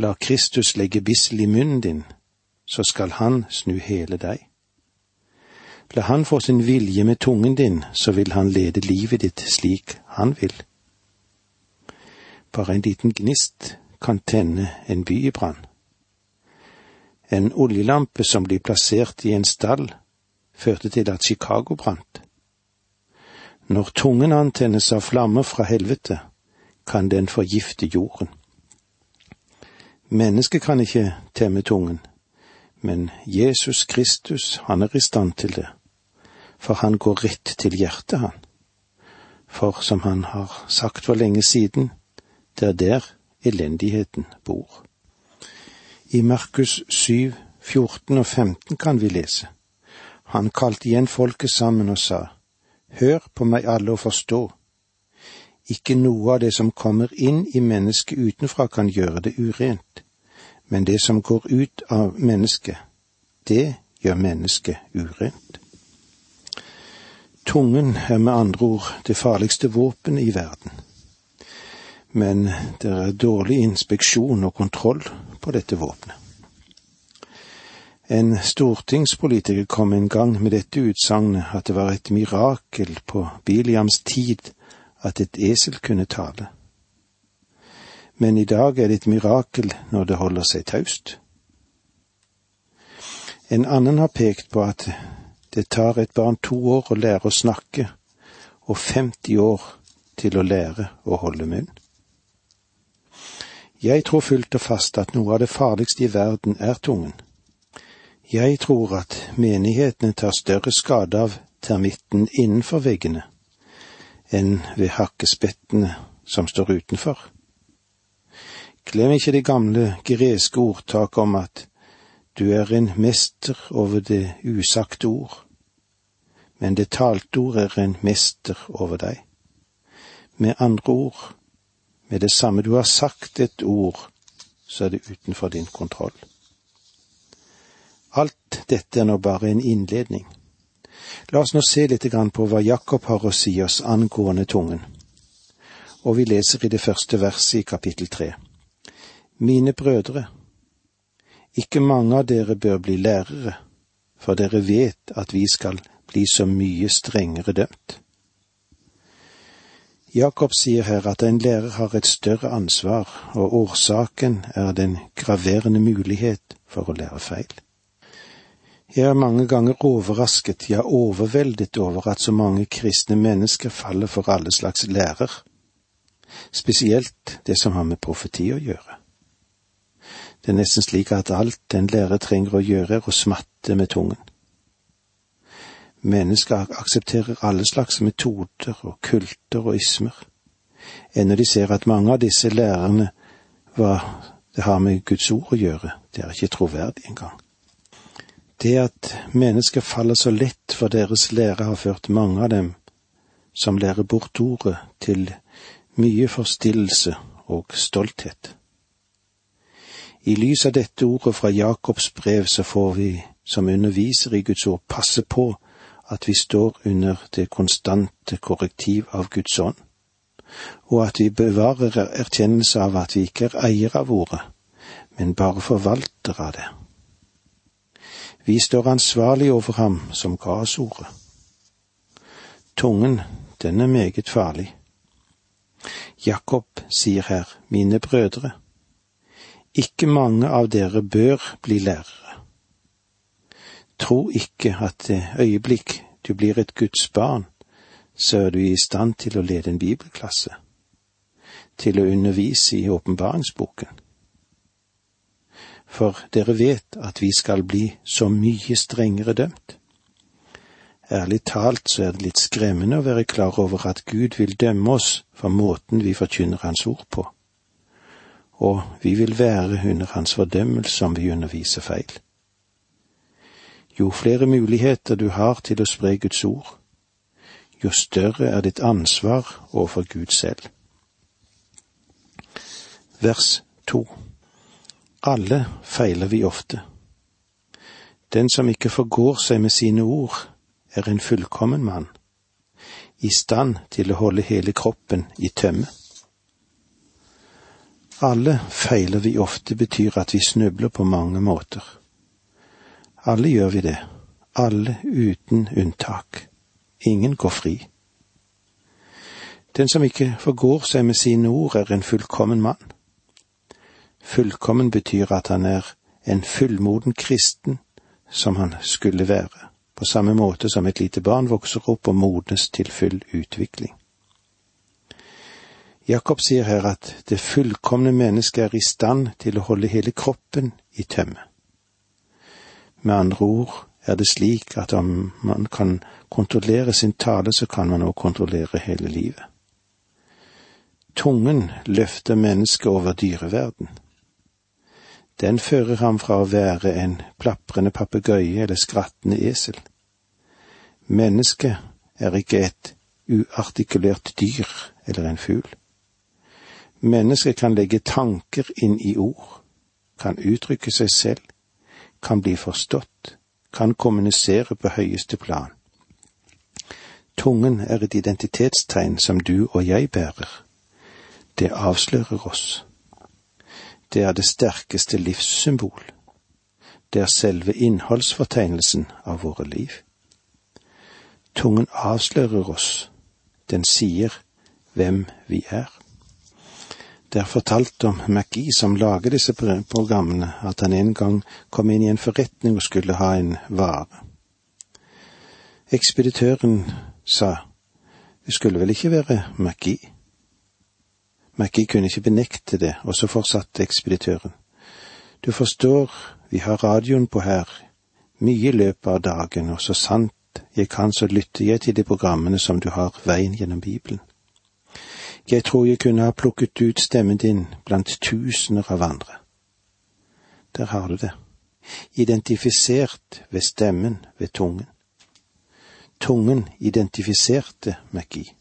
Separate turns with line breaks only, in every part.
La Kristus legge bissel i munnen din, så skal han snu hele deg. La han få sin vilje med tungen din, så vil han lede livet ditt slik han vil. Bare en liten gnist kan tenne en by i brann. En oljelampe som blir plassert i en stall, førte til at Chicago brant. Når tungen antennes av flammer fra helvete, kan den forgifte jorden. Mennesket kan ikke temme tungen, men Jesus Kristus, han er i stand til det, for han går rett til hjertet, han. For som han har sagt for lenge siden, det er der elendigheten bor. I Markus 7, 14 og 15 kan vi lese. Han kalte igjen folket sammen og sa, Hør på meg alle og forstå. Ikke noe av det som kommer inn i mennesket utenfra kan gjøre det urent, men det som går ut av mennesket, det gjør mennesket urent. Tungen er med andre ord det farligste våpenet i verden. Men det er dårlig inspeksjon og kontroll på dette våpenet. En stortingspolitiker kom en gang med dette utsagnet at det var et mirakel på Biliams tid at et esel kunne tale. Men i dag er det et mirakel når det holder seg taust. En annen har pekt på at det tar et barn to år å lære å snakke, og 50 år til å lære å holde munn. Jeg tror fullt og fast at noe av det farligste i verden er tungen. Jeg tror at menighetene tar større skade av termitten innenfor veggene enn ved hakkespettene som står utenfor. Glem ikke det gamle greske ordtaket om at du er en mester over det usagte ord, men det talte ord er en mester over deg. Med andre ord, med det samme du har sagt et ord, så er det utenfor din kontroll. Alt dette er nå bare en innledning. La oss nå se litt på hva Jakob har å si oss angående tungen. Og vi leser i det første verset i kapittel tre. Mine brødre, ikke mange av dere bør bli lærere, for dere vet at vi skal bli så mye strengere dømt. Jakob sier her at en lærer har et større ansvar, og årsaken er den graverende mulighet for å lære feil. Jeg er mange ganger overrasket, ja overveldet over at så mange kristne mennesker faller for alle slags lærer, spesielt det som har med profeti å gjøre. Det er nesten slik at alt en lærer trenger å gjøre, er å smatte med tungen. Mennesker aksepterer alle slags metoder og kulter og ismer, ennå de ser at mange av disse lærerne, hva det har med Guds ord å gjøre, det er ikke troverdig engang. Det at mennesker faller så lett for deres lære, har ført mange av dem som lærer bort ordet, til mye forstillelse og stolthet. I lys av dette ordet fra Jakobs brev så får vi som underviser i Guds ord passe på at vi står under det konstante korrektiv av Guds ånd, og at vi bevarer erkjennelse av at vi ikke er eier av ordet, men bare forvalter av det. Vi står ansvarlig over ham som ga oss ordet. Tungen, den er meget farlig. Jakob sier her, mine brødre, ikke mange av dere bør bli lærere Tro ikke at det øyeblikk du blir et Guds barn, så er du i stand til å lede en bibelklasse, til å undervise i åpenbaringsboken. For dere vet at vi skal bli så mye strengere dømt. Ærlig talt så er det litt skremmende å være klar over at Gud vil dømme oss for måten vi forkynner Hans ord på, og vi vil være under Hans fordømmelse om vi underviser feil. Jo flere muligheter du har til å spre Guds ord, jo større er ditt ansvar overfor Gud selv. Vers to Alle feiler vi ofte. Den som ikke forgår seg med sine ord, er en fullkommen mann, i stand til å holde hele kroppen i tømme. Alle feiler vi ofte betyr at vi snubler på mange måter. Alle gjør vi det, alle uten unntak. Ingen går fri. Den som ikke forgår seg med sine ord, er en fullkommen mann. Fullkommen betyr at han er en fullmoden kristen som han skulle være, på samme måte som et lite barn vokser opp og modnes til full utvikling. Jakob sier her at det fullkomne mennesket er i stand til å holde hele kroppen i tømme. Med andre ord er det slik at om man kan kontrollere sin tale, så kan man også kontrollere hele livet. Tungen løfter mennesket over dyreverden. Den fører ham fra å være en plaprende papegøye eller skrattende esel. Mennesket er ikke et uartikulert dyr eller en fugl. Mennesket kan legge tanker inn i ord, kan uttrykke seg selv, kan bli forstått, kan kommunisere på høyeste plan. Tungen er et identitetstegn som du og jeg bærer. Det avslører oss. Det er det sterkeste livssymbol. Det er selve innholdsfortegnelsen av våre liv. Tungen avslører oss. Den sier hvem vi er. Det er fortalt om McGee som lager disse programmene, at han en gang kom inn i en forretning og skulle ha en vare. Ekspeditøren sa det skulle vel ikke være McGee. McGee kunne ikke benekte det, og så fortsatte ekspeditøren. Du forstår, vi har radioen på her, mye i løpet av dagen, og så sant jeg kan, så lytter jeg til de programmene som du har veien gjennom Bibelen. Jeg tror jeg kunne ha plukket ut stemmen din blant tusener av andre. Der har du det. Identifisert ved stemmen, ved tungen. Tungen identifiserte McGee.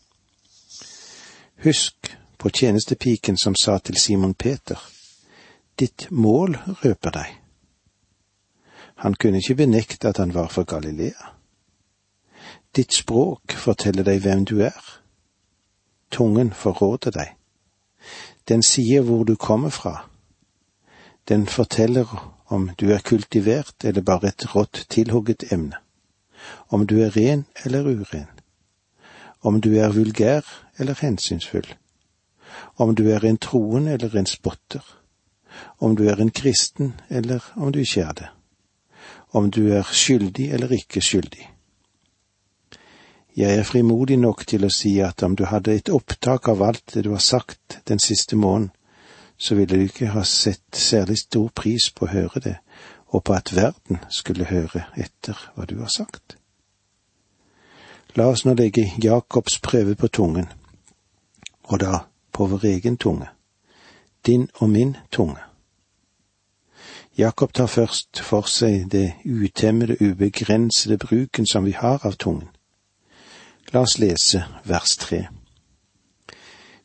Husk på tjenestepiken som sa til Simon Peter, ditt mål røper deg. Han kunne ikke benekte at han var fra Galilea. Ditt språk forteller deg hvem du er Tungen forråder deg. Den sier hvor du kommer fra. Den forteller om du er kultivert eller bare et rått tilhugget emne, om du er ren eller uren, om du er vulgær eller hensynsfull, om du er en troen eller en spotter, om du er en kristen eller om du ikke er det, om du er skyldig eller ikke skyldig jeg er frimodig nok til å si at om du hadde et opptak av alt det du har sagt den siste måneden, så ville du ikke ha sett særlig stor pris på å høre det, og på at verden skulle høre etter hva du har sagt. La oss nå legge Jakobs prøve på tungen, og da på vår egen tunge, din og min tunge. Jakob tar først for seg det utemmede, ubegrensede bruken som vi har av tungen. La oss lese vers tre.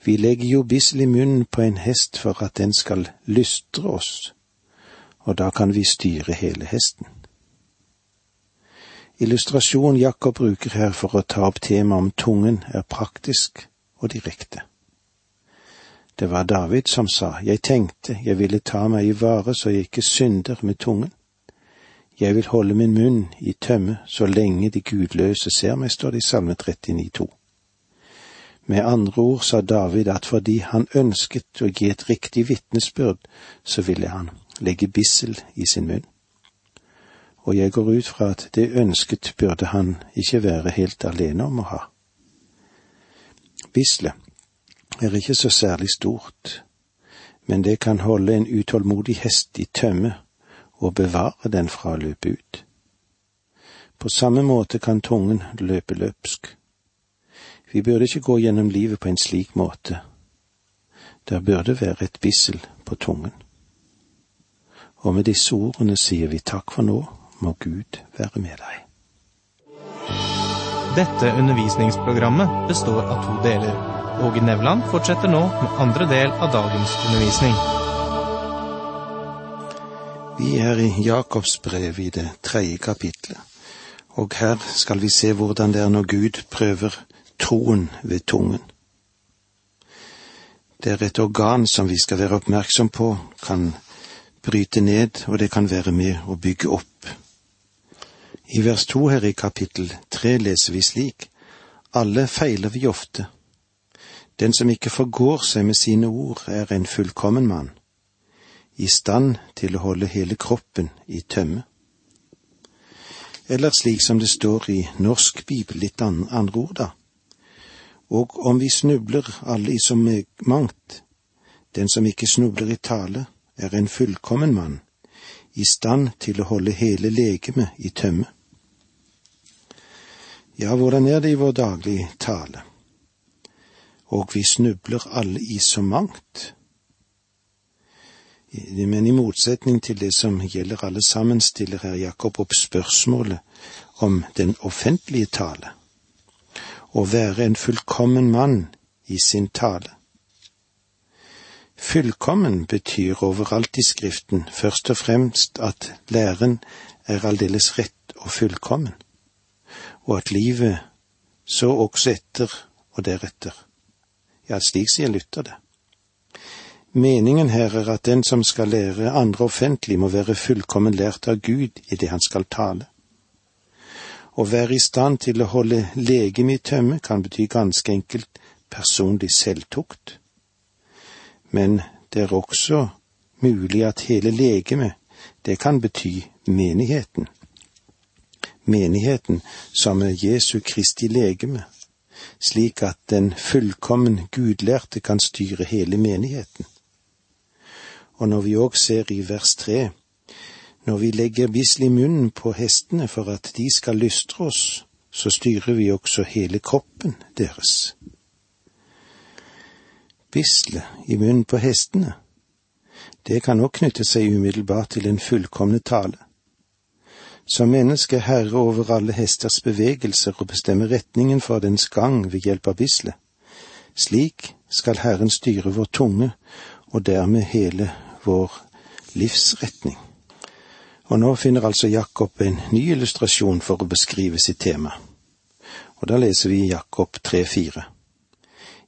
Vi legger jo bissel i munnen på en hest for at den skal lystre oss, og da kan vi styre hele hesten. Illustrasjonen Jakob bruker her for å ta opp temaet om tungen, er praktisk og direkte. Det var David som sa, Jeg tenkte jeg ville ta meg i vare så jeg ikke synder med tungen. Jeg vil holde min munn i tømme så lenge de gudløse ser meg, står det i Salme 39, 39,2. Med andre ord sa David at fordi han ønsket å gi et riktig vitnesbyrd, så ville han legge bissel i sin munn. Og jeg går ut fra at det ønsket burde han ikke være helt alene om å ha. Bisselet er ikke så særlig stort, men det kan holde en utålmodig hest i tømme og bevare den fra å løpe ut. På samme måte kan tungen løpe løpsk. Vi burde ikke gå gjennom livet på en slik måte. Der burde være et bissel på tungen. Og med disse ordene sier vi takk for nå, må Gud være med deg.
Dette undervisningsprogrammet består av to deler. Åge Nevland fortsetter nå med andre del av dagens undervisning.
Vi er i Jakobs brev i det tredje kapitlet, og her skal vi se hvordan det er når Gud prøver troen ved tungen. Det er et organ som vi skal være oppmerksom på, kan bryte ned, og det kan være med å bygge opp. I vers to her i kapittel tre leser vi slik, alle feiler vi ofte. Den som ikke forgår seg med sine ord, er en fullkommen mann, i stand til å holde hele kroppen i tømme. Eller slik som det står i norsk bibel, litt andre ord, da. Og om vi snubler alle i så mangt, den som ikke snubler i tale, er en fullkommen mann, i stand til å holde hele legemet i tømme. Ja, hvordan er det i vår daglige tale? Og vi snubler alle i så mangt. Men i motsetning til det som gjelder alle sammen, stiller her Jakob opp spørsmålet om den offentlige tale. Å være en fullkommen mann i sin tale. Fullkommen betyr overalt i Skriften først og fremst at læren er aldeles rett og fullkommen, og at livet så også etter og deretter. Ja, slik sier Luther det. Meningen her er at den som skal lære andre offentlig, må være fullkommen lært av Gud i det han skal tale. Å være i stand til å holde legeme i tømme kan bety ganske enkelt personlig selvtukt men det er også mulig at hele legemet, det kan bety menigheten. Menigheten som er Jesu Kristi legeme, slik at den fullkommen gudlærte kan styre hele menigheten. Og når vi òg ser i vers tre, når vi legger bisl i munnen på hestene for at de skal lystre oss, så styrer vi også hele kroppen deres bisle i munnen på hestene. Det kan òg knytte seg umiddelbart til en fullkomne tale. Som menneske herre over alle hesters bevegelser og bestemme retningen for dens gang ved hjelp av bislet. Slik skal Herren styre vår tunge og dermed hele vår livsretning. Og nå finner altså Jakob en ny illustrasjon for å beskrive sitt tema. Og da leser vi Jakob 3,4.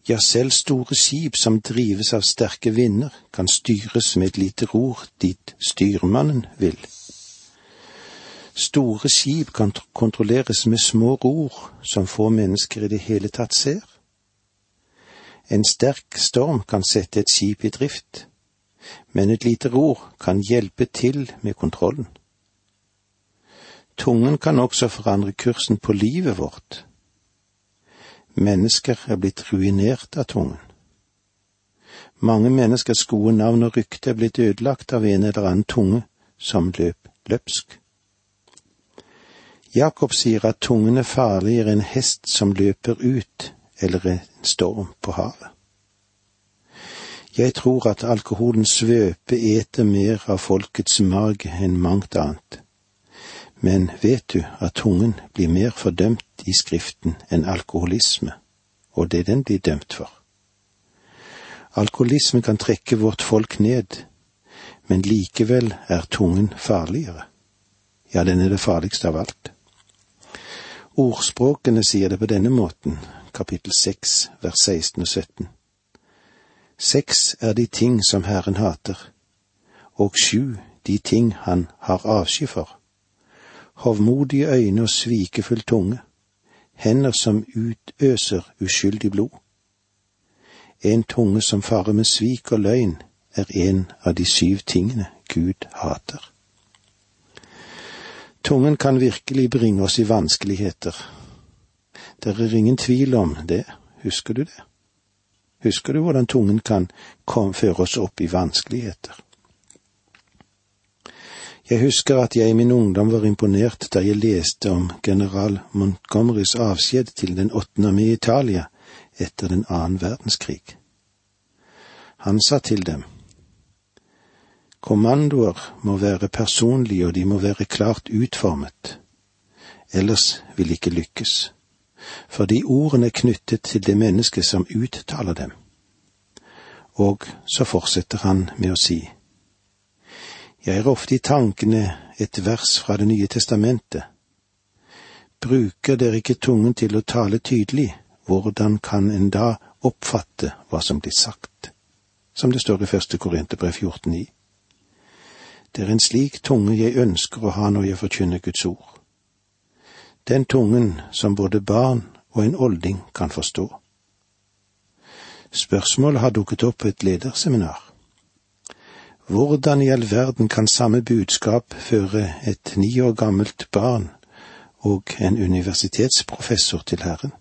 Ja, selv store skip som drives av sterke vinder, kan styres med et lite ror dit styrmannen vil. Store skip kan kontrolleres med små ror som få mennesker i det hele tatt ser. En sterk storm kan sette et skip i drift, men et lite ror kan hjelpe til med kontrollen. Tungen kan også forandre kursen på livet vårt Mennesker er blitt ruinert av tungen. Mange menneskers gode navn og rykte er blitt ødelagt av en eller annen tunge som løp løpsk. Jakob sier at tungen er farligere enn hest som løper ut eller en storm på havet. Jeg tror at alkoholens svøpe eter mer av folkets marg enn mangt annet. Men vet du at tungen blir mer fordømt i Skriften enn alkoholisme, og det den blir dømt for? Alkoholisme kan trekke vårt folk ned, men likevel er tungen farligere. Ja, den er det farligste av alt. Ordspråkene sier det på denne måten, kapittel seks, vers 16 og 17. Seks er de ting som Herren hater, og sju de ting han har avsky for hovmodige øyne og svikefull tunge, hender som utøser uskyldig blod. En tunge som farer med svik og løgn, er en av de syv tingene Gud hater. Tungen kan virkelig bringe oss i vanskeligheter. Det er ingen tvil om det, husker du det? Husker du hvordan tungen kan føre oss opp i vanskeligheter? Jeg husker at jeg i min ungdom var imponert da jeg leste om general Montgomerys avskjed til den åttende armé i Italia etter den annen verdenskrig. Han sa til dem, Kommandoer må være personlige og de må være klart utformet, ellers vil ikke lykkes, fordi ordene er knyttet til det mennesket som uttaler dem. Og så fortsetter han med å si, jeg er ofte i tankene et vers fra Det nye testamentet. Bruker dere ikke tungen til å tale tydelig, hvordan kan en da oppfatte hva som blir sagt? som det står i første Korinterbrev 14,9. Det er en slik tunge jeg ønsker å ha når jeg forkynner Guds ord. Den tungen som både barn og en olding kan forstå. Spørsmålet har dukket opp på et lederseminar. Hvordan i all verden kan samme budskap føre et ni år gammelt barn og en universitetsprofessor til Herren?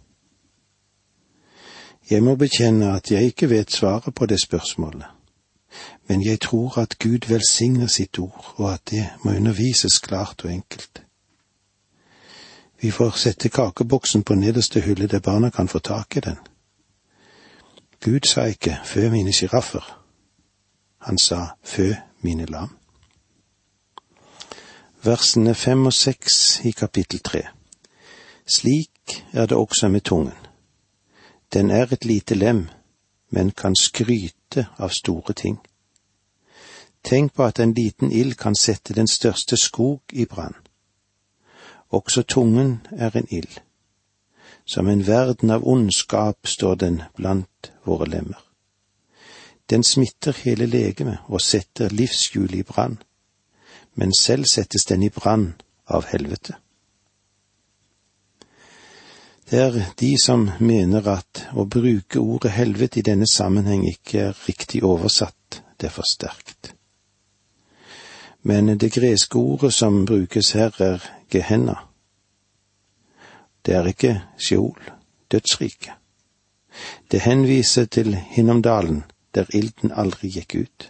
Jeg må bekjenne at jeg ikke vet svaret på det spørsmålet, men jeg tror at Gud velsigner sitt ord, og at det må undervises klart og enkelt. Vi får sette kakeboksen på nederste hylle der barna kan få tak i den. Gud sa ikke fø mine sjiraffer, han sa fø mine lam. Versene fem og seks i kapittel tre. Slik er det også med tungen. Den er et lite lem, men kan skryte av store ting. Tenk på at en liten ild kan sette den største skog i brann. Også tungen er en ild. Som en verden av ondskap står den blant våre lemmer. Den smitter hele legemet og setter livshjulet i brann, men selv settes den i brann av helvete. Det er de som mener at å bruke ordet helvete i denne sammenheng ikke er riktig oversatt, det er for sterkt. Men det greske ordet som brukes her, er gehenna. Det er ikke Sheol, dødsriket. Det henviser til Hinnomdalen, der ilden aldri gikk ut.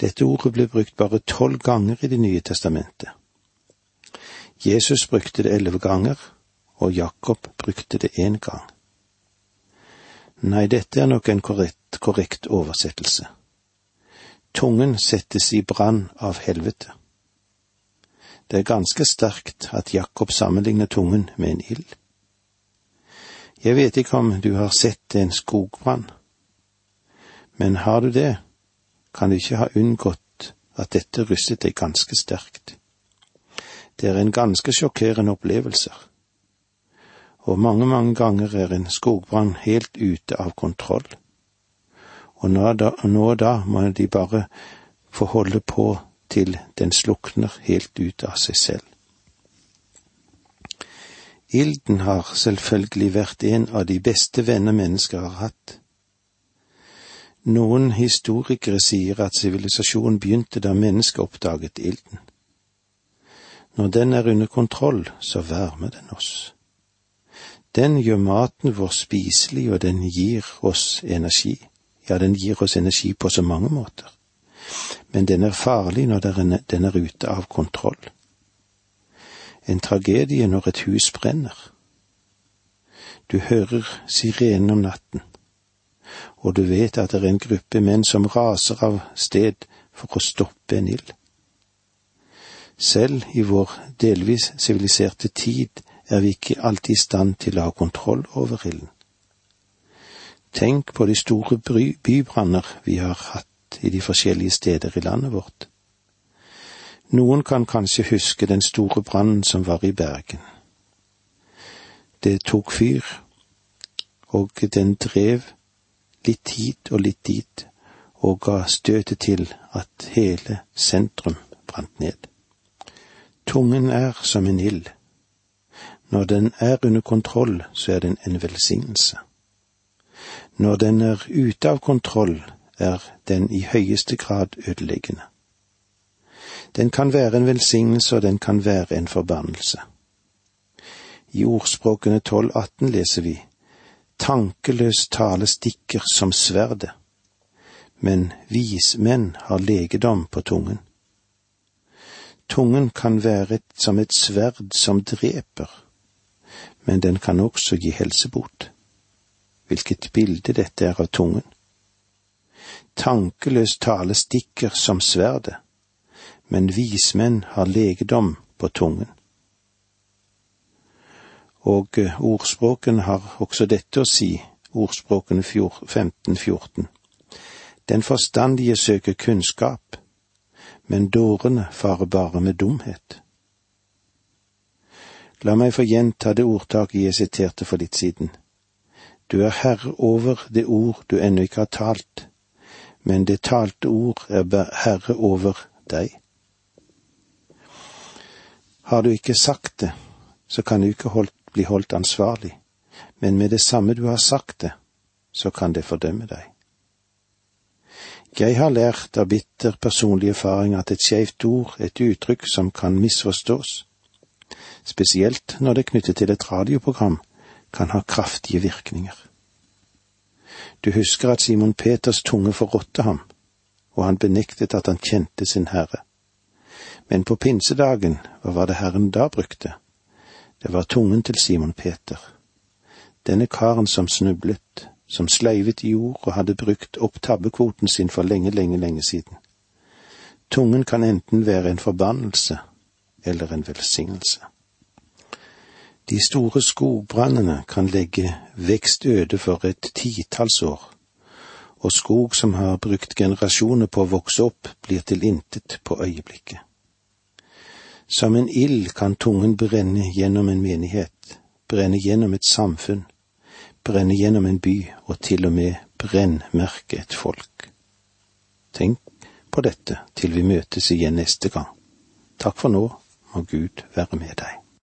Dette ordet ble brukt bare tolv ganger i Det nye testamentet. Jesus brukte det elleve ganger, og Jakob brukte det én gang. Nei, dette er nok en korrekt, korrekt oversettelse. Tungen settes i brann av helvete. Det er ganske sterkt at Jakob sammenligner tungen med en ild. Jeg vet ikke om du har sett en skogbrann, men har du det, kan du ikke ha unngått at dette rystet deg ganske sterkt. Det er en ganske sjokkerende opplevelse, og mange, mange ganger er en skogbrann helt ute av kontroll og nå da, nå da må de bare få holde på til den slukner helt ut av seg selv. Ilden har selvfølgelig vært en av de beste venner mennesker har hatt. Noen historikere sier at sivilisasjonen begynte da mennesket oppdaget ilden. Når den er under kontroll, så varmer den oss. Den gjør maten vår spiselig, og den gir oss energi. Ja, den gir oss energi på så mange måter. Men den er farlig når den er ute av kontroll. En tragedie når et hus brenner. Du hører sirenen om natten, og du vet at det er en gruppe menn som raser av sted for å stoppe en ild. Selv i vår delvis siviliserte tid er vi ikke alltid i stand til å ha kontroll over ilden. Tenk på de store bybranner vi har hatt i de forskjellige steder i landet vårt. Noen kan kanskje huske den store brannen som var i Bergen. Det tok fyr, og den drev litt hit og litt dit, og ga støtet til at hele sentrum brant ned. Tungen er som en ild. Når den er under kontroll, så er den en velsignelse. Når den er ute av kontroll, er den i høyeste grad ødeleggende. Den kan være en velsignelse, og den kan være en forbannelse. I ordspråkene 12-18 leser vi Tankeløs tale stikker som sverdet, men vismenn har legedom på tungen. Tungen kan være som et sverd som dreper, men den kan også gi helsebot hvilket bilde dette er av tungen. Tankeløs tale stikker som sverdet, men vismenn har legedom på tungen. Og eh, ordspråken har også dette å si, ordspråken 15-14. Den forstandige søker kunnskap, men dårene farer bare med dumhet. La meg få gjenta det ordtaket jeg siterte for litt siden. Du er herre over det ord du ennå ikke har talt, men det talte ord er herre over deg. Har du ikke sagt det, så kan du ikke holdt, bli holdt ansvarlig, men med det samme du har sagt det, så kan det fordømme deg. Jeg har lært av bitter personlig erfaring at et skjevt ord, et uttrykk som kan misforstås, spesielt når det er knyttet til et radioprogram, kan ha kraftige virkninger. Du husker at Simon Peters tunge forrådte ham, og han benektet at han kjente sin Herre. Men på pinsedagen, hva var det Herren da brukte? Det var tungen til Simon Peter. Denne karen som snublet, som sleivet i jord og hadde brukt opp tabbekvoten sin for lenge, lenge, lenge siden. Tungen kan enten være en forbannelse eller en velsignelse. De store skogbrannene kan legge vekst øde for et titalls år, og skog som har brukt generasjoner på å vokse opp, blir til intet på øyeblikket. Som en ild kan tungen brenne gjennom en menighet, brenne gjennom et samfunn, brenne gjennom en by og til og med brennmerke et folk. Tenk på dette til vi møtes igjen neste gang. Takk for nå, må Gud være med deg.